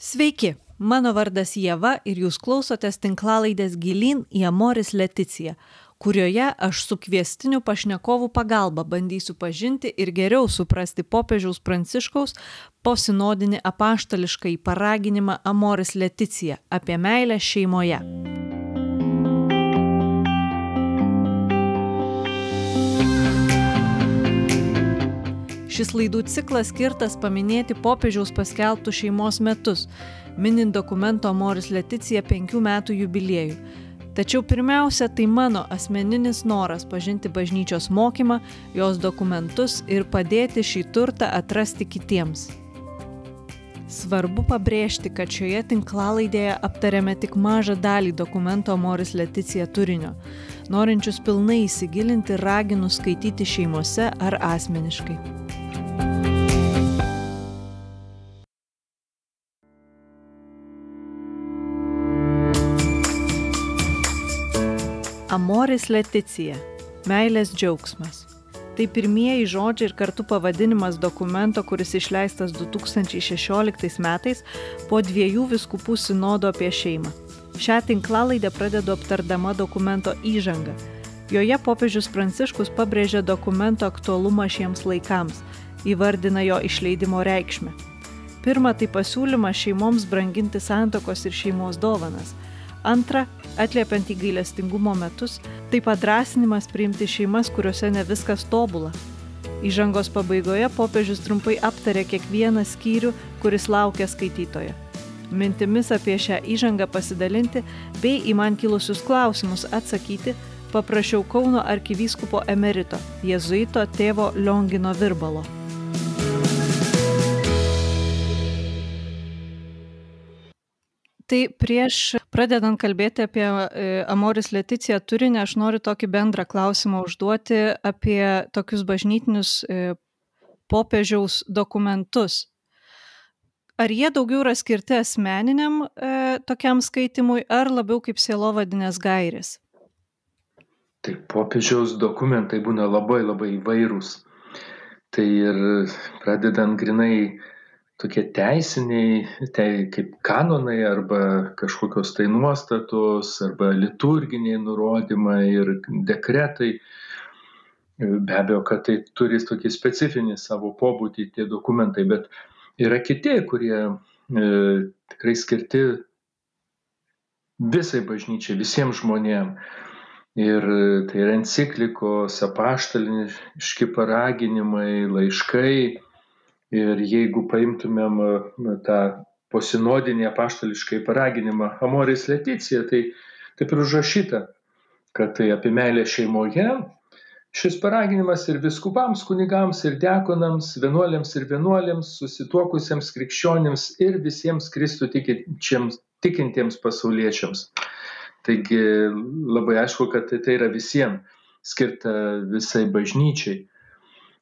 Sveiki, mano vardas Jėva ir jūs klausotės tinklalaidės Gilin į Amoris Leticiją, kurioje aš su kviestiniu pašnekovu pagalba bandysiu pažinti ir geriau suprasti popiežiaus pranciškaus posinodinį apaštališką į paraginimą Amoris Leticija apie meilę šeimoje. Šis laidų ciklas skirtas paminėti popiežiaus paskelbtų šeimos metus, minint dokumento Moris Leticija penkių metų jubiliejų. Tačiau pirmiausia, tai mano asmeninis noras pažinti bažnyčios mokymą, jos dokumentus ir padėti šį turtą atrasti kitiems. Svarbu pabrėžti, kad šioje tinklalaidėje aptarėme tik mažą dalį dokumento Moris Leticija turinio. Norinčius pilnai įsigilinti raginu skaityti šeimose ar asmeniškai. Amoris Leticija - meilės džiaugsmas. Tai pirmieji žodžiai ir kartu pavadinimas dokumento, kuris išleistas 2016 metais po dviejų viskupų sinodo apie šeimą. Šią tinklalaidę pradedu aptardama dokumento įžangą. Joje popiežius Pranciškus pabrėžia dokumento aktualumą šiems laikams, įvardina jo išleidimo reikšmę. Pirma, tai pasiūlymas šeimoms branginti santokos ir šeimos dovanas – Antra, atliepiant į gailestingumo metus, tai padrasinimas priimti šeimas, kuriuose ne viskas tobula. Įžangos pabaigoje popiežius trumpai aptarė kiekvieną skyrių, kuris laukia skaitytojo. Mintimis apie šią įžangą pasidalinti bei į man kilusius klausimus atsakyti paprašiau Kauno arkivyskupo emerito, jėzuito tėvo Liongino Virbalo. Tai prieš pradedant kalbėti apie e, Amoris Leticiją turinį, aš noriu tokį bendrą klausimą užduoti apie tokius bažnytinius e, popiežiaus dokumentus. Ar jie daugiau yra skirti asmeniniam e, tokiam skaitimui, ar labiau kaip sielovadinės gairės? Tai popiežiaus dokumentai būna labai labai įvairūs. Tai ir pradedant grinai tokie teisiniai, te, kaip kanonai arba kažkokios tai nuostatos arba liturginiai nurodymai ir dekretai. Be abejo, kad tai turi tokį specifinį savo pobūdį tie dokumentai, bet yra kiti, kurie e, tikrai skirti visai bažnyčiai, visiems žmonėms. Ir tai yra enciklikos, apaštaliniški paraginimai, laiškai, Ir jeigu paimtumėm tą posinodinį apaštališkai paraginimą Amoris Leticija, tai taip ir užrašyta, kad tai apie meilę šeimoje. Šis paraginimas ir viskupams, kunigams, ir dekonams, vienuoliams ir vienuolėms, susituokusiems krikščionims ir visiems Kristų tikintiems pasauliečiams. Taigi labai aišku, kad tai, tai yra visiems skirta visai bažnyčiai.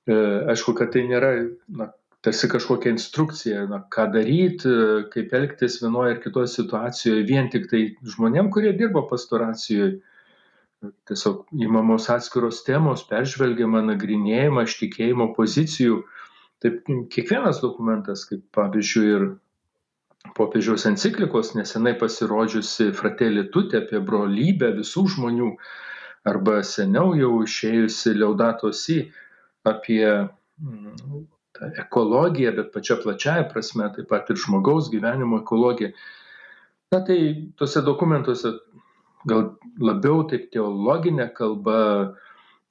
E, aišku, kad tai nėra na, tarsi kažkokia instrukcija, na, ką daryti, kaip elgtis vienoje ar kitoje situacijoje, vien tik tai žmonėm, kurie dirbo pastoracijoje. Tiesiog įmamos atskiros temos, peržvelgiama, nagrinėjama iš tikėjimo pozicijų. Taip, kiekvienas dokumentas, kaip pavyzdžiui ir popiežiaus enciklikos nesenai pasirodžiusi Fratelli Tutte apie brolybę visų žmonių, arba seniau jau išėjusi Leudato Si apie ta ekologija, bet pačia plačiaja prasme, taip pat ir žmogaus gyvenimo ekologija. Na tai tuose dokumentuose gal labiau taip teologinė kalba,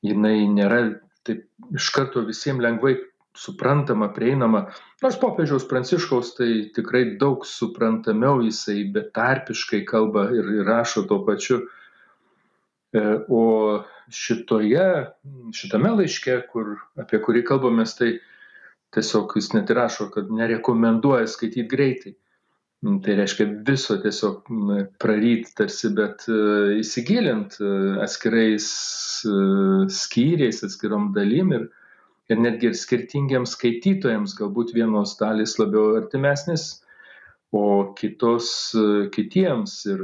jinai nėra taip iš karto visiems lengvai suprantama, prieinama. Nors popiežiaus pranciškaus tai tikrai daug suprantamiau jisai betarpiškai kalba ir, ir rašo tuo pačiu. E, o šitoje, šitame laiške, kur, apie kurį kalbamės, tai tiesiog jis net rašo, kad nerekomenduoja skaityti greitai. Mm, tai reiškia viso tiesiog praryt tarsi, bet e, įsigilint e, atskirais e, skyriais, atskirom dalim ir, ir netgi ir skirtingiems skaitytojams, galbūt vienos dalis labiau artimesnis, o kitos kitiems. Ir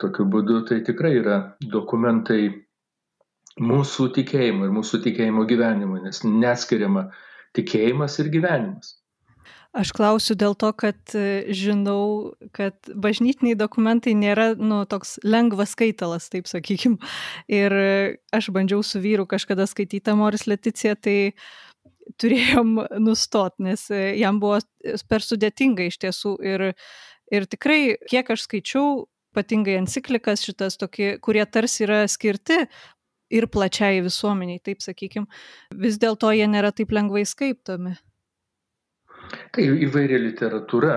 tokiu būdu tai tikrai yra dokumentai mūsų tikėjimo ir mūsų tikėjimo gyvenimo, nes neskiriama tikėjimas ir gyvenimas. Aš klausiu dėl to, kad e, žinau, kad bažnytiniai dokumentai nėra, nu, toks lengvas skaitalas, taip sakykim. Ir e, aš bandžiau su vyru kažkada skaityti Moris Leticiją, tai turėjom nustot, nes e, jam buvo per sudėtinga iš tiesų. Ir, ir tikrai, kiek aš skaičiau, ypatingai enciklikas šitas, tokie, kurie tarsi yra skirti ir plačiai visuomeniai, taip sakykim, vis dėlto jie nėra taip lengvai skaitomi. Tai įvairia literatūra.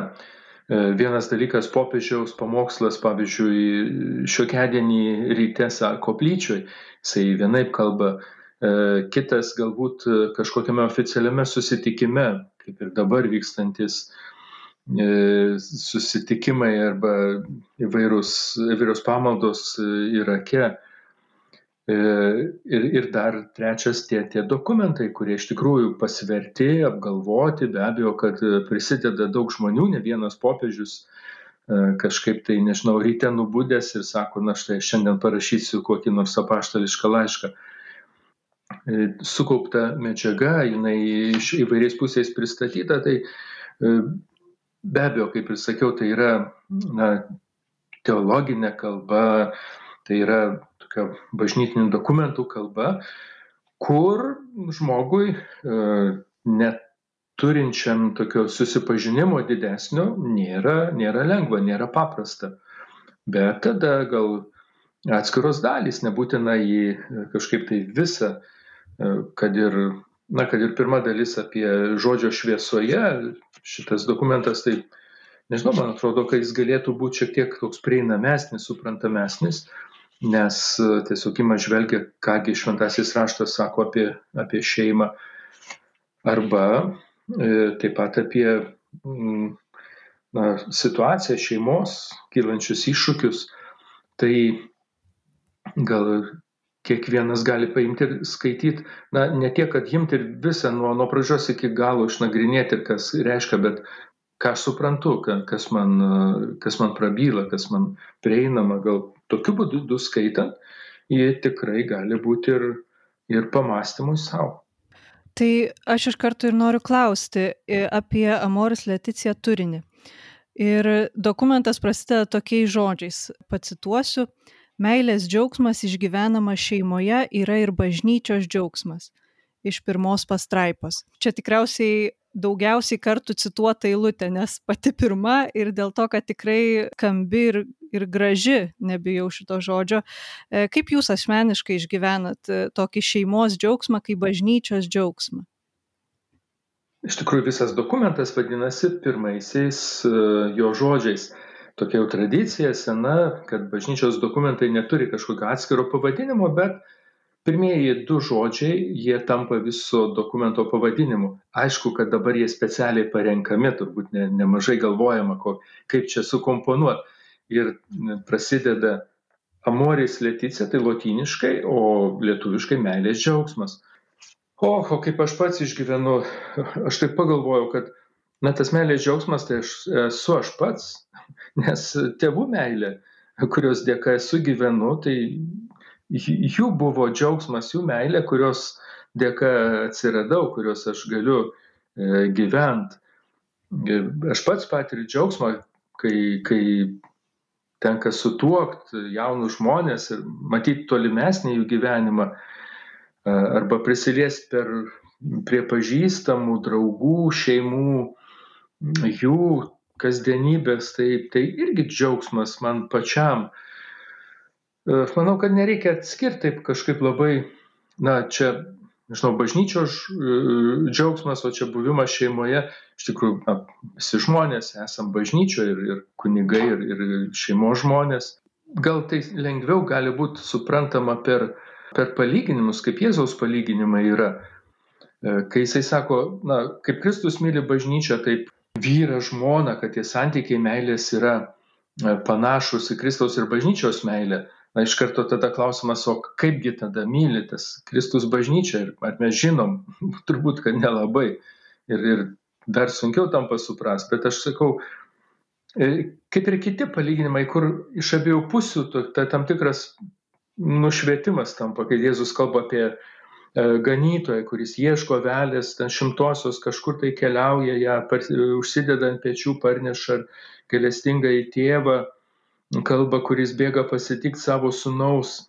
E, vienas dalykas popiežiaus pamokslas, pavyzdžiui, šiokedienį ryte koplyčioj, jisai vienaip kalba, e, kitas galbūt kažkokiame oficialiame susitikime, kaip ir dabar vykstantis e, susitikimai arba įvairūs, įvairios pamaldos Irake ir, ir dar trečias tie, tie dokumentai, kurie iš tikrųjų pasverti, apgalvoti, be abejo, kad prisideda daug žmonių, ne vienas popiežius e, kažkaip tai, nežinau, ryte nubudęs ir sako, na štai šiandien parašysiu kokį nors apaštališką laišką. E, sukaupta medžiaga, jinai iš įvairiais pusės pristatyta, tai be abejo, kaip ir sakiau, tai yra na, teologinė kalba, tai yra tokia bažnytinių dokumentų kalba, kur žmogui e, net turinčiam tokio susipažinimo didesnio nėra, nėra lengva, nėra paprasta. Bet tada gal atskiros dalys, nebūtina jį kažkaip tai visą, e, kad ir, na, kad ir pirma dalis apie žodžio šviesoje, šitas dokumentas, tai nežinau, man atrodo, kad jis galėtų būti šiek tiek toks prieinamesnis, suprantamesnis, nes e, tiesiog ima žvelgia, kągi šventasis raštas sako apie, apie šeimą, arba e, taip pat apie mm, na, situaciją šeimos, kylančius iššūkius. Tai gal kiekvienas gali paimti ir skaityti, na, ne tiek, kad imti ir visą nuo, nuo pradžios iki galo išnagrinėti, kas reiškia, bet ką suprantu, kas man, kas man prabyla, kas man prieinama, gal tokiu būdu skaitant, jie tikrai gali būti ir, ir pamastymui savo. Tai aš iš karto ir noriu klausti e, apie Amoris Leticiją turinį. Ir dokumentas prasideda tokiais žodžiais. Pacituosiu, meilės džiaugsmas išgyvenamas šeimoje yra ir bažnyčios džiaugsmas. Iš pirmos pastraipos. Čia tikriausiai daugiausiai kartų cituota eilutė, nes pati pirma ir dėl to, kad tikrai kambi ir, ir graži, nebijau šito žodžio. E, kaip jūs asmeniškai išgyvenat e, tokį šeimos džiaugsmą, kaip bažnyčios džiaugsmą? Iš tikrųjų visas dokumentas vadinasi pirmaisiais e, jo žodžiais. Tokia jau tradicija sena, kad bažnyčios dokumentai neturi kažkokio atskiro pavadinimo, bet pirmieji du žodžiai jie tampa viso dokumento pavadinimu. Aišku kad dabar jie specialiai parenkami turbūt ne nemažai galvojama ko kaip čia sukomponuot. Ir prasideda amoris leticia tai lotyniškai o lietuviškai meilės džiaugsmas. Oho kaip aš pats išgyvenu aš taip pagalvojau kad na tas meilės džiaugsmas tai aš esu aš pats nes tėvų meilė kurios dėka esu gyvenu tai jų buvo džiaugsmas, jų meilė, kurios dėka atsiradau, kurios aš galiu e, gyventi. Aš pats patiriu džiaugsmą, kai, kai tenka sutuokti jaunus žmonės ir matyti tolimesnį jų gyvenimą arba prisiliesti per, prie pažįstamų, draugų, šeimų, jų kasdienybės, tai, tai irgi džiaugsmas man pačiam. Aš manau, kad nereikia atskirti taip kažkaip labai, na, čia, nežinau, bažnyčios e, džiaugsmas, o čia buvimas šeimoje, iš tikrųjų, na, visi žmonės esam bažnyčioje ir, ir kunigai, ir, ir šeimos žmonės. Gal tai lengviau gali būti suprantama per, per palyginimus, kaip Jėzaus palyginimai yra. E, kai jisai sako, na, kaip Kristus myli bažnyčią, taip vyra žmona, kad tie santykiai meilės yra e, panašus į Kristaus ir bažnyčios meilę na iš karto tada klausimas o kaipgi tada myli tas kristus bažnyčia? Ir ar mes žinom? Turbūt kad nelabai. Ir ir dar sunkiau tampa suprast bet aš sakau e, kaip ir kiti palyginimai kur iš abiejų pusių ta tam tikras nušvietimas tampa kai jėzus kalba apie ganytoją, kuris ieško velės, ten šimtosios kažkur tai keliauja, ją užsideda ant pečių, parneša galestingą į tėvą, kalba, kuris bėga pasitikti savo sunaus.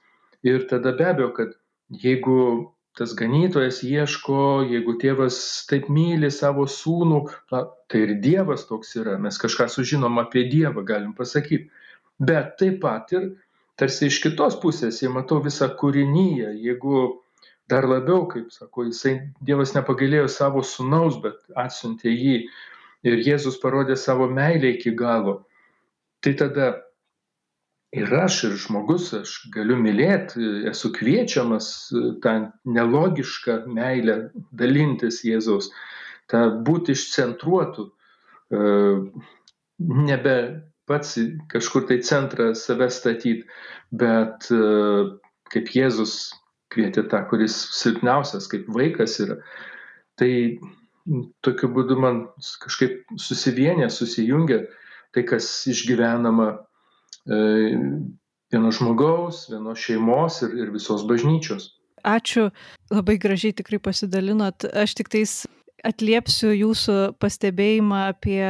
Ir tada be abejo, kad jeigu tas ganytojas ieško, jeigu tėvas taip myli savo sūnų, na, tai ir Dievas toks yra, mes kažką sužinom apie Dievą, galim pasakyti. Bet taip pat ir tarsi iš kitos pusės, jei matau visą kūrinyje, jeigu dar labiau, kaip sako, jisai Dievas nepagailėjo savo sunaus, bet atsiuntė jį ir Jėzus parodė savo meilę iki galo, tai tada ir aš, ir žmogus, aš galiu mylėti, esu kviečiamas tą nelogišką meilę dalintis Jėzaus, tą būti išcentruotų, e, nebe pats kažkur tai centrą save statyti, bet e, kaip Jėzus kvietė tą, kuris silpniausias, kaip vaikas yra. Tai tokiu būdu man kažkaip susivienė, susijungia tai, kas išgyvenama E, vieno žmogaus, vienos šeimos ir, ir visos bažnyčios. Ačiū, labai gražiai tikrai pasidalinot. Aš tik tais atliepsiu jūsų pastebėjimą apie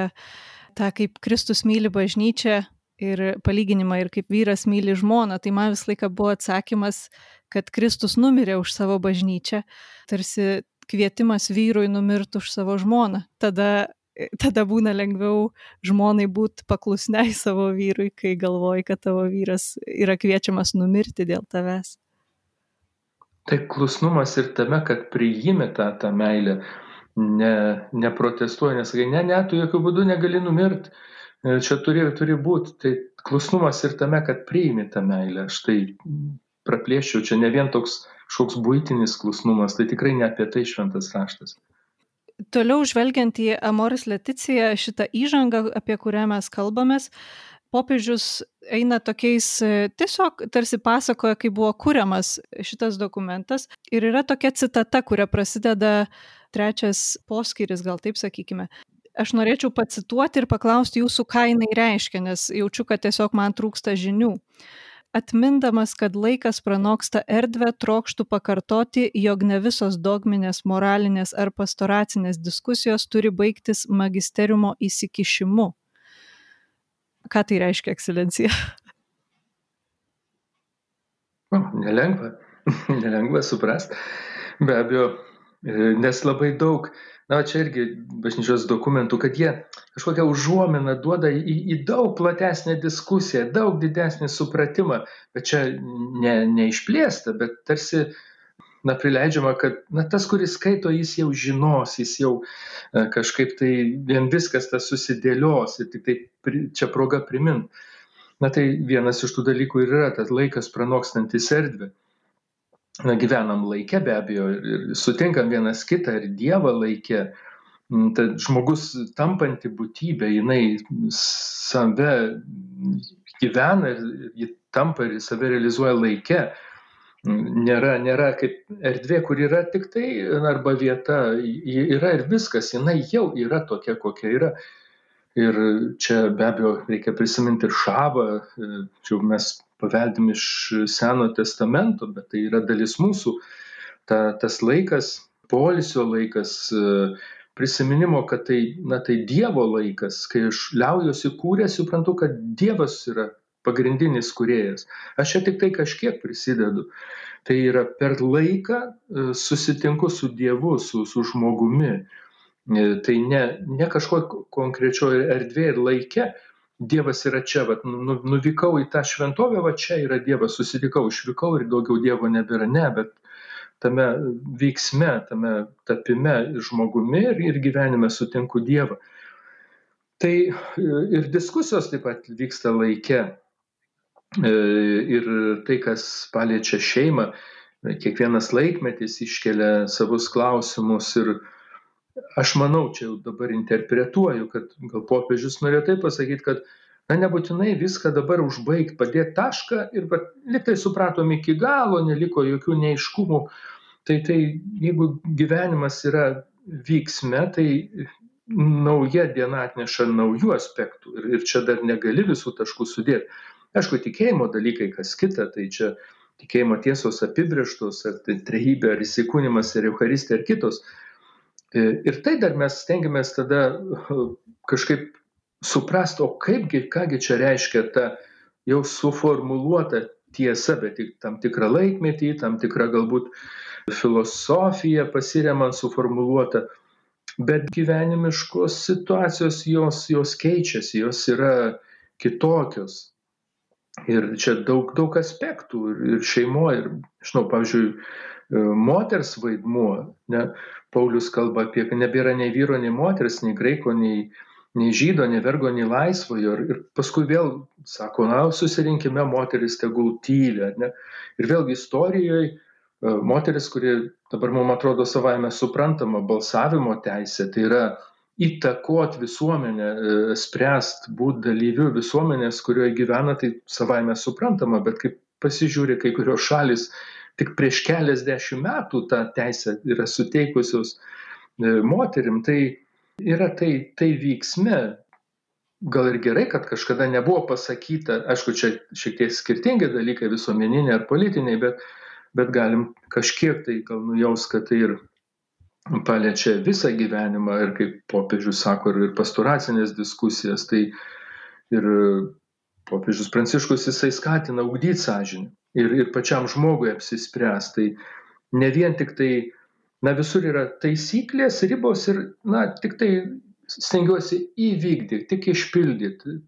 tą, kaip Kristus myli bažnyčią ir palyginimą ir kaip vyras myli žmoną. Tai man visą laiką buvo atsakymas, kad Kristus numirė už savo bažnyčią, tarsi kvietimas vyrui numirti už savo žmoną. Tada tada būna lengviau žmonai būti paklusniai savo vyrui, kai galvoji, kad tavo vyras yra kviečiamas numirti dėl tavęs. Tai klusnumas ir tame, kad priimi tą, tą meilę, ne, neprotestuoja, nesakai, ne, ne, tu jokių būdų negali numirti, e, čia turi, turi būti. Tai klusnumas ir tame, kad priimi tą meilę. Aš tai praplėšiau, čia ne vien toks kažkoks būtinis klusnumas, tai tikrai ne apie tai šventas raštas toliau žvelgiant į Amoris Leticiją, šitą įžangą, apie kurią mes kalbamės, popiežius eina tokiais, tiesiog tarsi pasakoja, kaip buvo kuriamas šitas dokumentas. Ir yra tokia citata, kuria prasideda trečias poskiris, gal taip sakykime. Aš norėčiau pacituoti ir paklausti jūsų, ką jinai reiškia, nes jaučiu, kad tiesiog man trūksta žinių atmindamas kad laikas pranoksta erdvę trokštu pakartoti jog ne visos dogminės moralinės ar pastoracinės diskusijos turi baigtis magisteriumo įsikišimu. Ką tai reiškia ekscelencija? Nelengva. Nelengva suprast. Be abejo nes labai daug na čia irgi bažnyčios dokumentų, kad jie kažkokią užuominą duoda į, į daug platesnę diskusiją, daug didesnį supratimą, bet čia ne, neišplėsta, bet tarsi na, prileidžiama, kad na, tas, kuris skaito, jis jau žinos, jis jau e, kažkaip tai vien viskas tas susidėlios ir tik tai čia proga primint. Na tai vienas iš tų dalykų ir yra tas laikas pranokstantis erdvę na, gyvenam laikė be abejo ir sutinkam vienas kitą ir Dievą laikė. Mm, tad žmogus tampanti būtybė, jinai save gyvena ir ji tampa ir save realizuoja laikė. Mm, nėra, nėra kaip erdvė, kur yra tik tai arba vieta, yra ir viskas, jinai jau yra tokia, kokia yra. Ir čia be abejo reikia prisiminti ir šabą, čia mes paveldim iš Seno testamento, bet tai yra dalis mūsų. Ta, tas laikas, polisio laikas, prisiminimo, kad tai, na, tai Dievo laikas, kai aš liaujuosi kūręs, suprantu, kad Dievas yra pagrindinis kuriejas. Aš čia tik tai kažkiek prisidedu. Tai yra per laiką e, susitinku su Dievu, su, su žmogumi. E, tai ne, ne kažko konkrečioje erdvėje ir laikė, Dievas yra čia, vat, nu, nu, nuvykau į tą šventovę, va čia yra Dievas, susitikau, išvykau ir daugiau Dievo nebėra. Ne, bet tame veiksme, tame tapime žmogumi ir, ir gyvenime sutinku Dievą. Tai ir diskusijos taip pat vyksta laike. E, ir tai, kas paliečia šeimą, kiekvienas laikmetis iškelia savus klausimus ir, aš manau, čia jau dabar interpretuoju, kad gal popiežius norėjo taip pasakyti, kad na, nebūtinai viską dabar užbaigti, padėti tašką ir liktai supratom iki galo, neliko jokių neiškumų. Tai, tai jeigu gyvenimas yra vyksme, tai nauja diena atneša naujų aspektų ir, ir čia dar negali visų taškų sudėti. Aišku, tikėjimo dalykai, kas kita, tai čia tikėjimo tiesos apibrieštos, ar tai trejybė, ar įsikūnimas, ar Euharistė, ar kitos. E, ir tai dar mes stengiamės tada kažkaip suprasti, o kaipgi, kągi čia reiškia ta jau suformuluota tiesa, bet tik tam tikrą laikmetį, tam tikrą galbūt filosofiją pasiremant suformuluota. Bet gyvenimiškos situacijos jos, jos keičiasi, jos yra kitokios. Ir čia daug, daug aspektų ir, ir šeimoje, ir, žinau, pavyzdžiui, e, moters vaidmuo, ne, Paulius kalba apie, kad nebėra nei vyro, nei moters, nei graiko, nei, nei žydo, nei vergo, nei laisvojo. Ir, ir paskui vėl sako, na, susirinkime moteris tegul tyli. Ne? Ir vėlgi istorijoje moteris, kuri dabar mums atrodo savaime suprantama, balsavimo teisė, tai yra įtakot visuomenę, e, spręst, būti dalyviu visuomenės, kurioje gyvena, tai savaime suprantama, bet kaip pasižiūri kai kurios šalis, tik prieš keliasdešimt metų tą teisę yra suteikusios e, moterim, tai yra tai, tai vyksme. Gal ir gerai, kad kažkada nebuvo pasakyta, aišku, čia šiek tiek skirtingi dalykai visuomeniniai ar politiniai, bet, bet galim kažkiek tai gal nujaus, kad tai ir paliečia visą gyvenimą ir kaip popiežius sako, ir pastoracinės diskusijas, tai ir popiežius Pranciškus jisai skatina ugdyti sąžinę ir, ir pačiam žmogui apsispręs. Tai ne vien tik tai, na visur yra taisyklės, ribos ir, na, tik tai stengiuosi įvykdyti, tik išpildyti.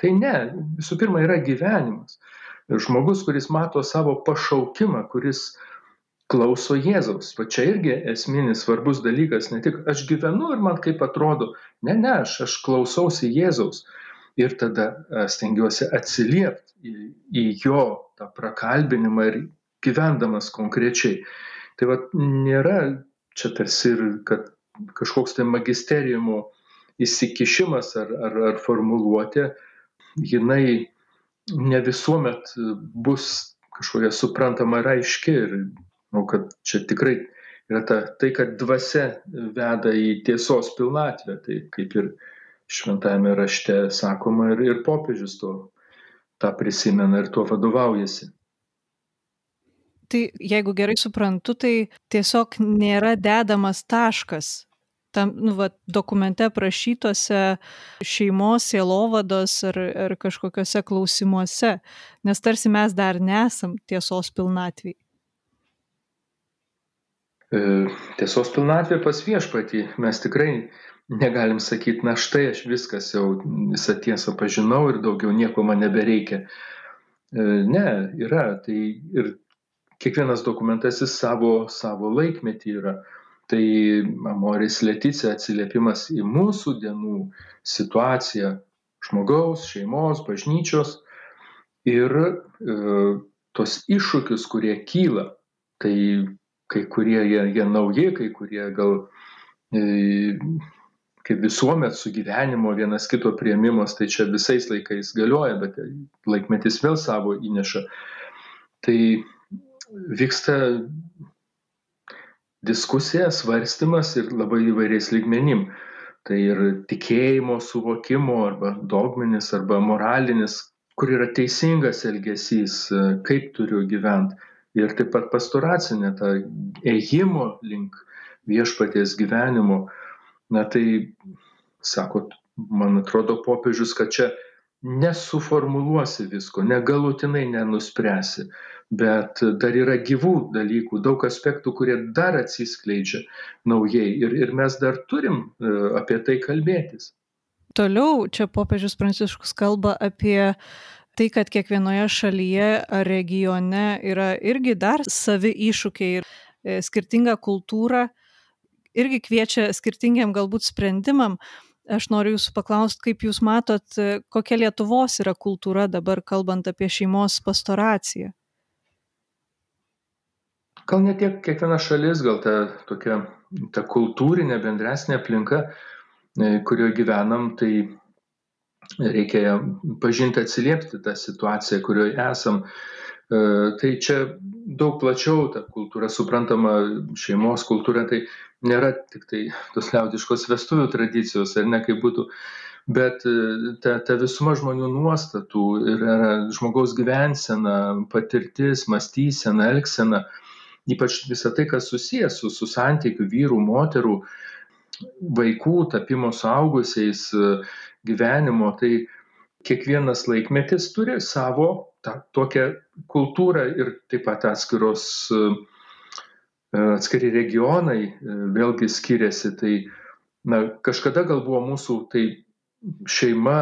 Tai ne, visų pirma yra gyvenimas. Žmogus, kuris mato savo pašaukimą, kuris uh, klauso Jėzaus. Va čia irgi esminis svarbus dalykas, ne tik aš gyvenu ir man kaip atrodo, ne, ne, aš, aš klausausi Jėzaus ir tada stengiuosi atsiliepti į, į jo tą prakalbinimą ir gyvendamas konkrečiai. Tai va nėra čia tarsi ir, kažkoks tai magisteriumo įsikišimas ar, ar, ar formuluotė, jinai ne visuomet bus kažkokia suprantama ir aiški ir Manau, kad čia tikrai yra ta, tai, kad dvasia veda į tiesos pilnatvę, tai kaip ir šventajame rašte sakoma ir, ir popiežius to tą prisimena ir tuo vadovaujasi. Tai jeigu gerai suprantu, tai tiesiog nėra dedamas taškas tam nu, va, dokumente aprašytose šeimos, sielovados ar, ar kažkokiuose klausimuose, nes tarsi mes dar nesam tiesos pilnatvėj. E, tiesos pilnatvė pas viešpatį. Mes tikrai negalim sakyti, na štai aš viskas jau visą tiesą pažinau ir daugiau nieko man nebereikia. E, ne, yra. Tai ir kiekvienas dokumentas jis savo, savo laikmetį yra. Tai Amoris Leticija atsiliepimas į mūsų dienų situaciją žmogaus, šeimos, bažnyčios ir e, tos iššūkius, kurie kyla. Tai kai kurie jie, jie nauji, kai kurie gal e, kaip visuomet sugyvenimo vienas kito prieimimas, tai čia visais laikais galioja, bet laikmetis vėl savo įneša. Tai vyksta diskusija, svarstymas ir labai įvairiais lygmenim. Tai ir tikėjimo suvokimo arba dogminis arba moralinis, kur yra teisingas elgesys, kaip turiu gyventi ir taip pat pastoracinė, ta ėjimo link viešpaties gyvenimo. Na tai, sakot, man atrodo popiežius, kad čia nesuformuluosi visko, negalutinai nenuspręsi, bet dar yra gyvų dalykų, daug aspektų, kurie dar atsiskleidžia naujai ir, ir mes dar turim e, apie tai kalbėtis. Toliau čia popiežius Pranciškus kalba apie tai, kad kiekvienoje šalyje ar regione yra irgi dar savi iššūkiai ir e, skirtinga kultūra, irgi kviečia skirtingiam galbūt sprendimam. Aš noriu jūsų paklausti, kaip jūs matot, kokia Lietuvos yra kultūra dabar kalbant apie šeimos pastoraciją. Gal ne tiek kiekviena šalis, gal ta tokia ta kultūrinė bendresnė aplinka, e, kurioje gyvenam, tai reikia pažinti, atsiliepti tą situaciją, kurioje esam. E, tai čia daug plačiau ta kultūra suprantama, šeimos kultūra, tai nėra tik tai tos liaudiškos vestuvių tradicijos, ar ne kaip būtų bet ta, ta visuma žmonių nuostatų ir žmogaus gyvensena, patirtis, mąstysena, elgsena, ypač visą tai, kas susijęs su, su santykiu vyrų, moterų, vaikų, tapimo suaugusiais, gyvenimo, tai kiekvienas laikmetis turi savo tą tokią kultūrą ir taip pat atskiros, atskiri regionai vėlgi skiriasi. Tai na, kažkada gal buvo mūsų tai šeima,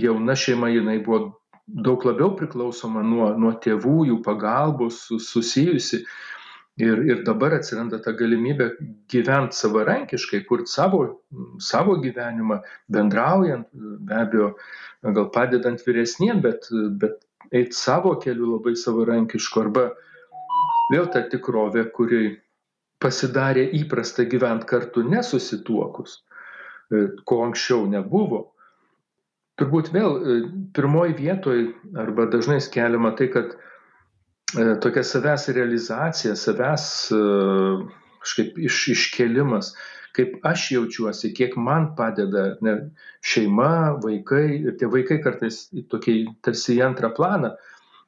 jauna šeima, jinai buvo daug labiau priklausoma nuo, nuo tėvų, jų pagalbos, susijusi. Ir, ir dabar atsiranda ta galimybė gyventi savarankiškai, kurti savo, savo gyvenimą, bendraujant, be abejo, gal padedant vyresniem, bet, bet eiti savo keliu labai savarankišku arba vėl ta tikrovė, kuri pasidarė įprasta gyventi kartu nesusituokus, ko anksčiau nebuvo. Turbūt vėl pirmoji vietoje arba dažnai skeliama tai, kad E, tokia savęs realizacija, savęs e, kažkaip iš, iškelimas, kaip aš jaučiuosi, kiek man padeda ne, šeima, vaikai ir tie vaikai kartais tokiai tarsi į antrą planą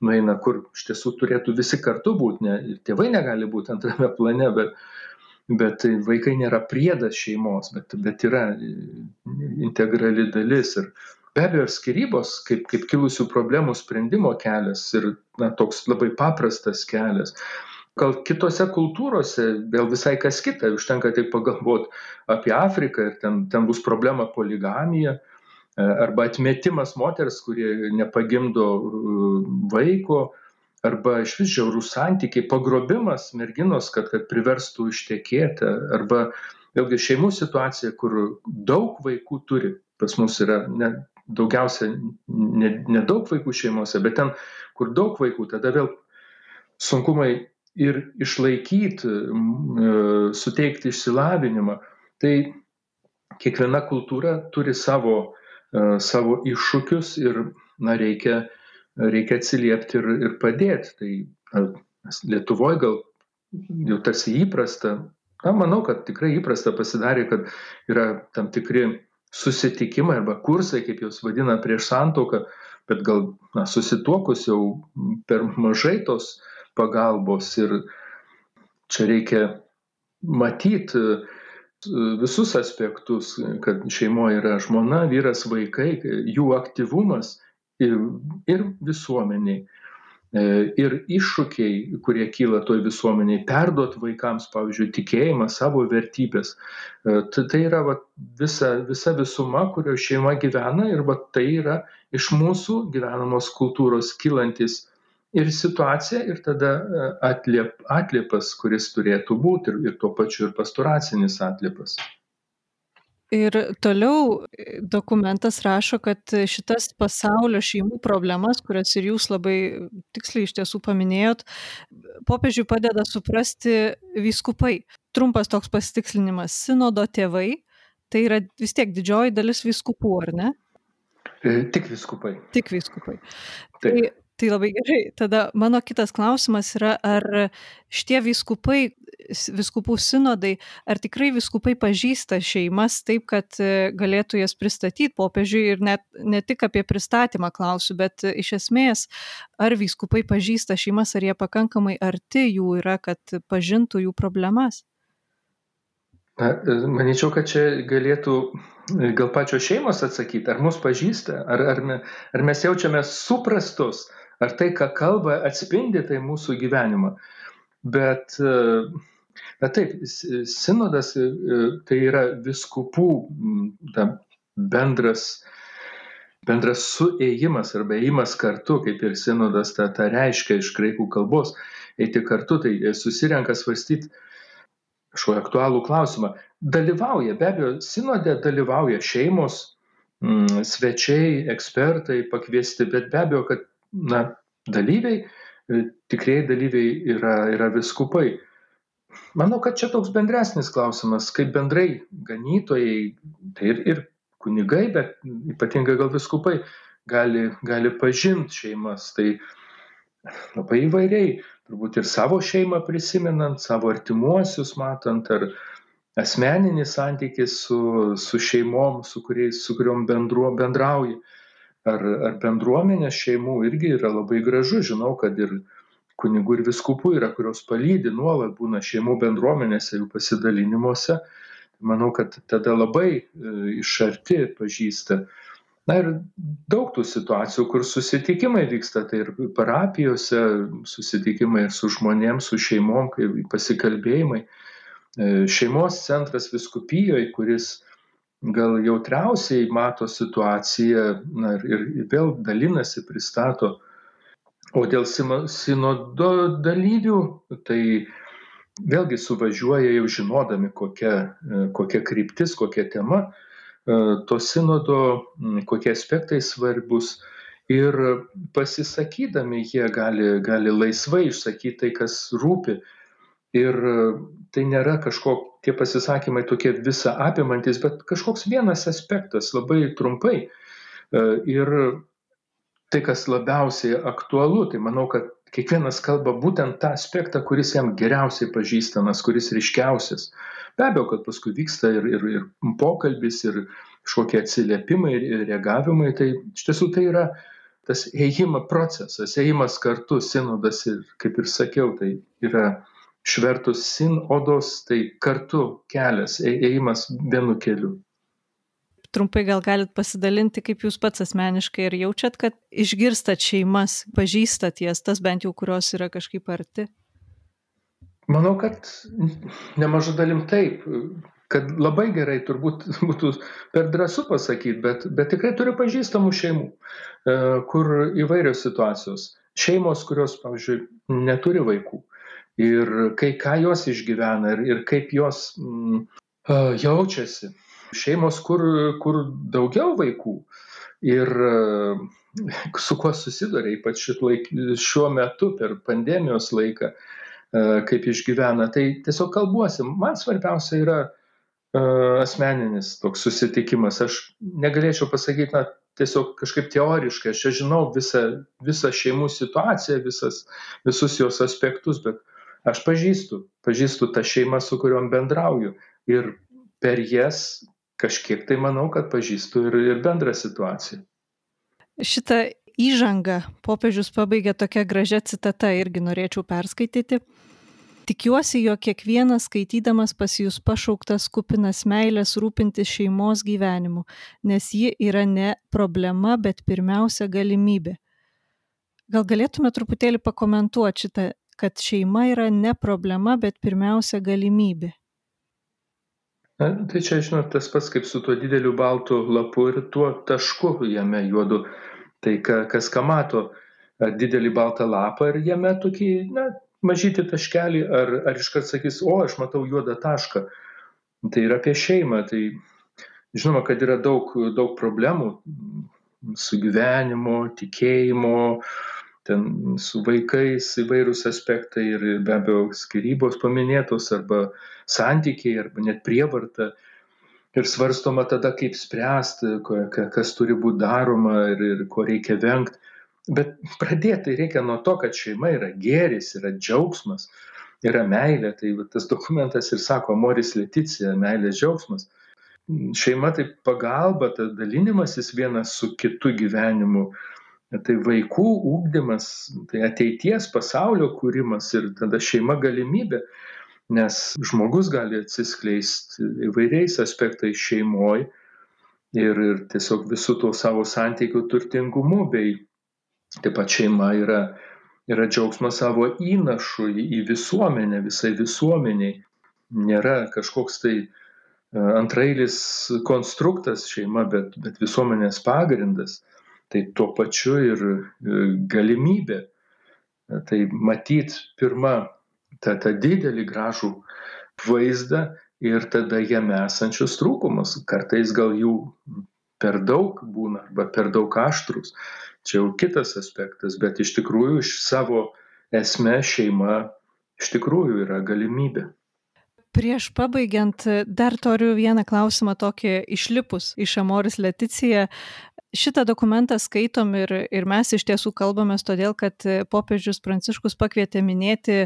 nueina, kur iš tiesų turėtų visi kartu būti, ne, tėvai negali būti antrame plane, bet, bet vaikai nėra priedas šeimos, bet, bet yra integrali dalis. Ir, be abejo ir skyrybos kaip kaip kilusių problemų sprendimo kelias ir na toks labai paprastas kelias gal kitose kultūrose vėl visai kas kita užtenka tik pagalvot apie afriką ir ten ten bus problema poligamija e, arba atmetimas moters kuri nepagimdo e, vaiko arba išvis žiaurūs santykiai pagrobimas merginos kad kad priverstų ištekėti arba vėlgi šeimų situacija kur daug vaikų turi pas mus yra ne daugiausia nedaug vaikų šeimose, bet ten, kur daug vaikų, tada vėl sunkumai ir išlaikyti, e, suteikti išsilavinimą. Tai kiekviena kultūra turi savo, e, savo iššūkius ir na, reikia, reikia atsiliepti ir, ir padėti. Tai Lietuvoje gal jau tarsi įprasta, na, manau, kad tikrai įprasta pasidarė, kad yra tam tikri susitikimai arba kursai, kaip jūs vadina, prieš santoką, bet gal na, susituokus jau per mažai tos pagalbos ir čia reikia matyti visus aspektus, kad šeimoje yra žmona, vyras, vaikai, jų aktyvumas ir, ir visuomeniai. E, ir iššūkiai, kurie kyla toj visuomeniai, perduot vaikams, pavyzdžiui, tikėjimą, savo vertybės. E, tai, yra va, visa, visa visuma, kurio šeima gyvena ir va, tai yra iš mūsų gyvenamos kultūros kylantis ir situacija ir tada e, atliep, atliepas, kuris turėtų būti ir, ir tuo pačiu ir pastoracinis atliepas. Ir toliau e, dokumentas rašo, kad šitas pasaulio šeimų problemas, kurias ir jūs labai tiksliai iš tiesų paminėjot, popiežiui padeda suprasti vyskupai. Trumpas toks pasitikslinimas - sinodo tėvai, tai yra vis tiek didžioji dalis vyskupų, ar ne? E, tik vyskupai. Tik vyskupai. Taip. Tai Tai labai gerai. Tada mano kitas klausimas yra, ar šitie viskupai, viskupų sinodai, ar tikrai viskupai pažįsta šeimas taip, kad e, galėtų jas pristatyti popiežiui ir net ne tik apie pristatymą klausiu, bet iš esmės, ar viskupai pažįsta šeimas, ar jie pakankamai arti jų yra, kad pažintų jų problemas? Na, e, manyčiau, kad čia galėtų e, gal pačios šeimos atsakyti, ar mus pažįsta, ar, ar, me, ar mes jaučiame suprastus, ar tai, ką kalba, atspindi tai mūsų gyvenimą. Bet, e, na taip, sinodas e, tai yra viskupų ta, bendras, bendras suėjimas arba ėjimas kartu, kaip ir sinodas tą, tą reiškia iš graikų kalbos, eiti kartu, tai susirenka svarstyti kažkokį aktualų klausimą. Dalyvauja, be abejo, sinode dalyvauja šeimos, svečiai, ekspertai pakviesti, bet be abejo, kad na, dalyviai, e, tikrieji dalyviai yra, yra viskupai. Manau, kad čia toks bendresnis klausimas, kaip bendrai ganytojai, tai ir, ir kunigai, bet ypatingai gal viskupai gali, gali pažinti šeimas. Tai labai įvairiai, turbūt ir savo šeimą prisimenant, savo artimuosius matant, ar, asmeninis santykis su, su šeimom, su, kuriais, su kuriuom bendruo, bendrauji. Ar, ar bendruomenės šeimų irgi yra labai gražu. Žinau, kad ir kunigų ir viskupų yra, kurios palydi nuolat būna šeimų bendruomenėse, jų pasidalinimuose. Manau, kad tada labai e, iš arti pažįsta Na ir daug tų situacijų, kur susitikimai vyksta, tai ir parapijose susitikimai ir su žmonėm, su šeimom, pasikalbėjimai. E, šeimos centras viskupijoje, kuris gal jautriausiai mato situaciją na, ir, ir vėl dalinasi, pristato. O dėl sinodo dalyvių, tai vėlgi suvažiuoja jau žinodami, kokia, e, kokia kryptis, kokia tema E, to sinodo, kokie aspektai svarbus. Ir pasisakydami jie gali, gali laisvai išsakyti tai, kas rūpi. Ir tai nėra kažkokie, tie pasisakymai tokie visą apimantis, bet kažkoks vienas aspektas labai trumpai. E, ir tai, kas labiausiai aktualu, tai manau, kad kiekvienas kalba būtent tą aspektą, kuris jam geriausiai pažįstamas, kuris ryškiausias. Be abejo, kad paskui vyksta ir, ir, ir pokalbis, ir kažkokie atsiliepimai, ir reagavimai. Tai iš tiesų tai yra tas ėjimo procesas, ėjimas kartu, sinodas ir, kaip ir sakiau, tai yra švertus sinodos, tai kartu kelias, ėjimas vienu keliu. Trumpai gal galit pasidalinti, kaip jūs pats asmeniškai ir jaučiat, kad išgirstat šeimas, pažįstat jas, tas bent jau, kurios yra kažkaip arti? Manau, kad nemaža dalim taip, kad labai gerai turbūt būtų per drąsu pasakyti, bet, bet tikrai turiu pažįstamų šeimų, e, kur įvairios situacijos. Šeimos, kurios, pavyzdžiui, neturi vaikų. Ir kai ką jos išgyvena ir, ir kaip jos mm, jaučiasi. Šeimos, kur, kur daugiau vaikų ir su kuo susiduria, ypač laik, šiuo metu per pandemijos laiką, kaip išgyvena. Tai tiesiog kalbuosi. Man svarbiausia yra asmeninis toks susitikimas. Aš negalėčiau pasakyti, na, tiesiog kažkaip teoriškai, aš žinau visą, visą šeimų situaciją, visas, visus jos aspektus, bet aš pažįstu, pažįstu tą šeimą, su kuriuom bendrauju. Ir per jas kažkiek tai manau, kad pažįstu ir, ir bendrą situaciją. Šitą įžangą popiežius pabaigė tokia gražia citata, irgi norėčiau perskaityti. Tikiuosi, jog kiekvienas skaitydamas pas jūs pašauktas kupinas meilės rūpintis šeimos gyvenimu, nes ji yra ne problema, bet pirmiausia galimybė. Gal galėtume truputėlį pakomentuoti šitą, kad šeima yra ne problema, bet pirmiausia galimybė. Na, tai čia, žinot, tas pats kaip su tuo dideliu baltu lapu ir tuo tašku jame juodu. Tai ka, kas ką mato, didelį baltą lapą ir jame tokį, na, mažytį taškelį, ar, ar iškart sakys, o aš matau juodą tašką. Tai yra apie šeimą. Tai žinoma, kad yra daug, daug problemų su gyvenimu, tikėjimu, ten su vaikais įvairūs aspektai ir be abejo skirybos paminėtos arba santykiai arba net prievarta. Ir svarstoma tada, kaip spręsti, kas turi būti daroma ir, ir ko reikia vengti. Bet pradėti reikia nuo to, kad šeima yra gėris, yra džiaugsmas, yra meilė. Tai va, tas dokumentas ir sako, moris leticija, meilės džiaugsmas. Šeima tai pagalba, tai dalinimasis vienas su kitu gyvenimu. Tai vaikų ūkdymas, tai ateities pasaulio kūrimas ir tada šeima galimybė, nes žmogus gali atsiskleisti įvairiais aspektais šeimoje ir, ir tiesiog visų to savo santykių turtingumu bei Taip pat šeima yra, yra džiaugsmas savo įnašu į, į visuomenę, visai visuomeniai. Nėra kažkoks tai e, antrailis konstruktas šeima, bet, bet visuomenės pagrindas. Tai tuo pačiu ir e, galimybė. Tai matyt pirmą tą, tą didelį gražų vaizdą ir tada jame esančius trūkumus. Kartais gal jų per daug būna arba per daug aštrus čia jau kitas aspektas, bet iš tikrųjų iš savo esmė šeima iš tikrųjų yra galimybė. Prieš pabaigiant, dar turiu vieną klausimą tokį išlipus iš Amoris Leticija. Šitą dokumentą skaitom ir, ir mes iš tiesų kalbamės todėl, kad popiežius Pranciškus pakvietė minėti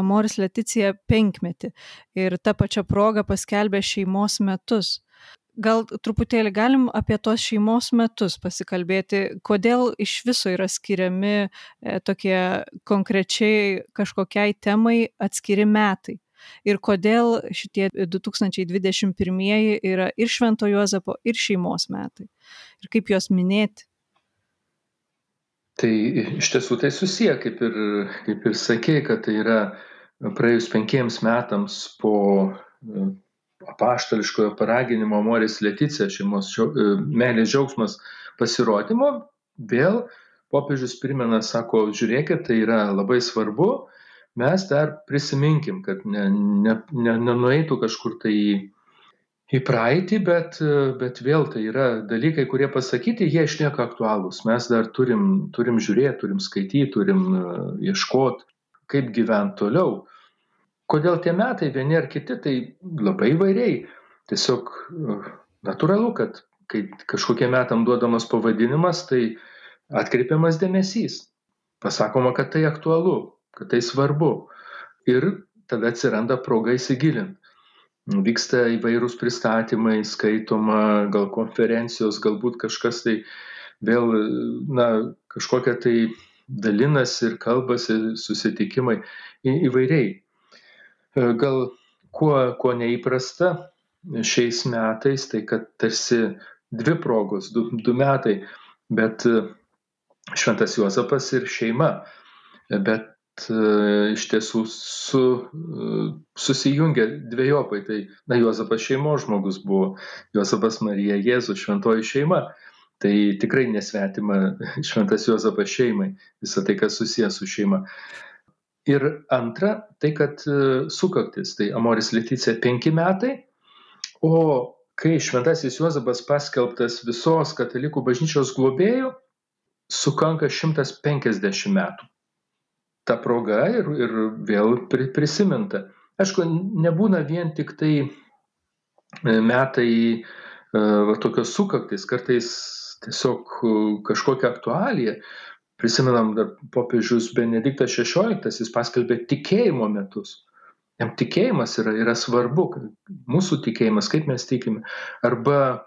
Amoris Leticiją penkmetį ir tą pačią progą paskelbė šeimos metus. Gal truputėlį galim apie tos šeimos metus pasikalbėti, kodėl iš viso yra skiriami e, tokie konkrečiai kažkokiai temai atskiri metai ir kodėl šitie 2021 yra ir Švento Juozapo, ir šeimos metai. Ir kaip juos minėti. Tai iš tiesų tai susiję, kaip ir, kaip ir sakė, kad tai yra praėjus penkiems metams po e, apaštališkojo paraginimo Moris Leticija šeimos e, meilės džiaugsmas pasirodymo, vėl popiežius primena, sako, žiūrėkit, tai yra labai svarbu, mes dar prisiminkim, kad ne, ne, ne, nenueitų kažkur tai į, į praeitį, bet, bet vėl tai yra dalykai, kurie pasakyti, jie išlieka aktualūs. Mes dar turim, turim žiūrėti, turim skaityti, turim e, ieškoti, kaip gyventi toliau. Kodėl tie metai vieni ar kiti, tai labai įvairiai. Tiesiog e, natūralu, kad kai kažkokie metam duodamas pavadinimas, tai atkreipiamas dėmesys. Pasakoma, kad tai aktualu kad tai svarbu. Ir tada atsiranda proga įsigilinti. Vyksta įvairūs pristatymai, skaitoma, gal konferencijos, galbūt kažkas tai vėl, na, kažkokia tai dalinasi ir kalbasi, susitikimai į, įvairiai. Gal kuo, kuo neįprasta šiais metais, tai kad tarsi dvi progos, du, du metai, bet Šventas Juozapas ir šeima. Bet E, iš tiesų su, e, susijungia dviejopai. Tai, na, Juozapas šeimos žmogus buvo, Juozapas Marija Jėzus, šventoji šeima. Tai tikrai nesvetima šventas Juozapas šeimai, visą tai, kas susijęs su šeima. Ir antra, tai kad e, sukaktis, tai Amoris Leticija penki metai, o kai šventasis Juozapas paskelbtas visos katalikų bažnyčios globėjų, sukanka 150 metų ta proga ir, ir vėl prisiminta. Aišku, nebūna vien tik tai e, metai e, va, tokios sukaktis, kartais tiesiog e, kažkokia aktualija. Prisimenam dar popiežius Benediktas XVI, jis paskelbė tikėjimo metus. Jam tikėjimas yra, yra svarbu, mūsų tikėjimas, kaip mes tikime. Arba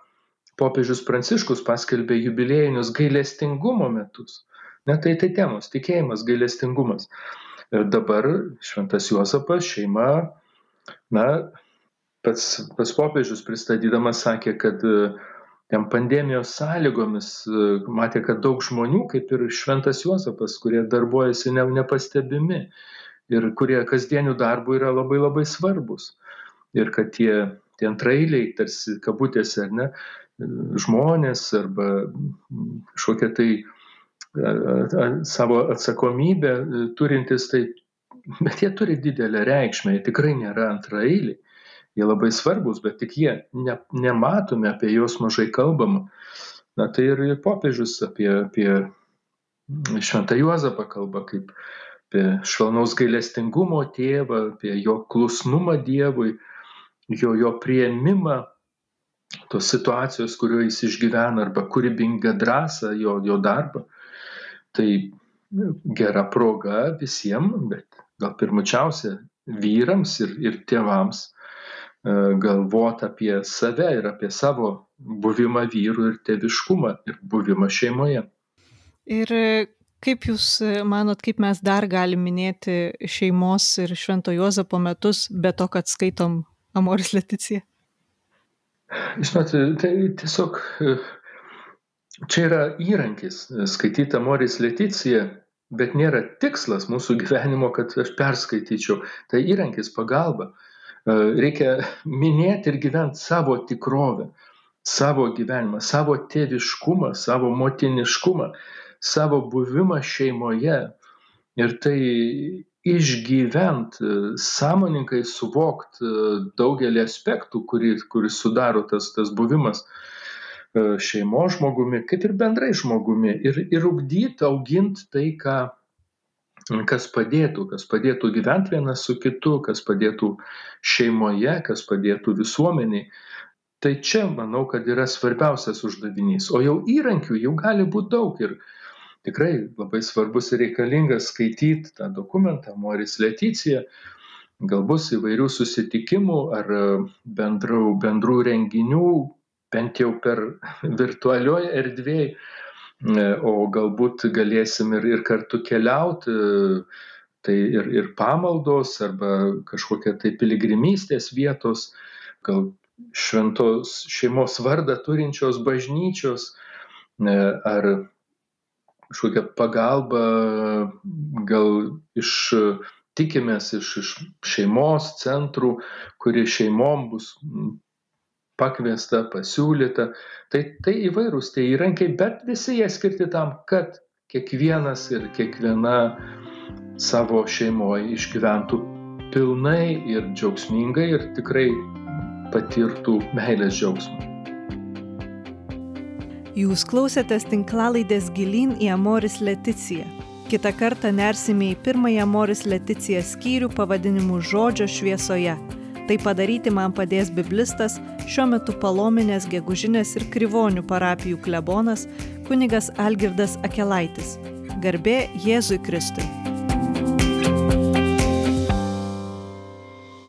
popiežius Pranciškus paskelbė jubiliejinius gailestingumo metus. Ne, tai tai temos - tikėjimas, gailestingumas. Ir dabar Šventas Juozapas, šeima, na, pats, pats popiežius pristatydamas sakė, kad ten pandemijos sąlygomis matė, kad daug žmonių, kaip ir Šventas Juozapas, kurie darbuojasi ne, nepastebimi ir kurie kasdienių darbų yra labai labai svarbus. Ir kad tie, tie antrailiai, tarsi kabutėse, ar ne, žmonės arba kažkokie tai savo atsakomybę e, turintis, tai, bet jie turi didelę reikšmę, jie tikrai nėra antraeiliai, jie labai svarbus, bet tik jie ne, nematome, apie juos mažai kalbama. Na tai ir popiežius apie, apie Šventą Juozapą kalba kaip apie švelnaus gailestingumo tėvą, apie jo klusnumą Dievui, jo, jo prieimimą tos situacijos, kurioje jis išgyvena, arba kūrybingą drąsą, jo, jo darbą. Tai gera proga visiems, bet gal pirmučiausia vyrams ir, ir tėvams e, galvoti apie save ir apie savo buvimą vyrų ir tėviškumą ir buvimą šeimoje. Ir kaip Jūs manot, kaip mes dar galim minėti šeimos ir Švento Juozapo metus, be to, kad skaitom Amoris Leticiją? Žinot, tai tiesiog čia yra įrankis skaityti Amoris Leticija, bet nėra tikslas mūsų gyvenimo, kad aš perskaityčiau. Tai įrankis pagalba. E, reikia minėti ir gyventi savo tikrovę, savo gyvenimą, savo tėviškumą, savo motiniškumą, savo buvimą šeimoje. Ir tai išgyvent, sąmoningai suvokt daugelį aspektų, kuris, kuris sudaro tas, tas buvimas E, šeimos žmogumi, kaip ir bendrai žmogumi ir, ir ugdyti, auginti tai, ką, kas padėtų, kas padėtų gyventi vienas su kitu, kas padėtų šeimoje, kas padėtų visuomeniai. Tai čia manau, kad yra svarbiausias uždavinys. O jau įrankių jau gali būti daug ir tikrai labai svarbus ir reikalingas skaityti tą dokumentą Moris Leticija. Gal bus įvairių susitikimų ar bendrų, bendrų renginių, bent jau per virtualioje erdvėje E, o galbūt galėsim ir, ir kartu keliauti, tai ir, ir pamaldos arba kažkokia tai piligrimystės vietos, gal šventos šeimos vardą turinčios bažnyčios e, ar kažkokia pagalba, gal iš tikimės iš, iš šeimos centrų, kuri šeimom bus pakviesta, pasiūlyta. Tai, tai įvairūs tie įrankiai, bet visi jie skirti tam, kad kiekvienas ir kiekviena savo šeimoje išgyventų pilnai ir džiaugsmingai ir tikrai patirtų meilės džiaugsmą. Jūs klausėtės tinklalaidės gilin į Amoris Leticiją. Kita kartą nersime į pirmąją Amoris Leticiją skyrių pavadinimu Žodžio šviesoje. Tai padaryti man padės biblistas, šiuo metu palominės gegužinės ir krivonių parapijų klebonas kunigas Algirdas Akelaitis. Garbė Jėzui Kristui.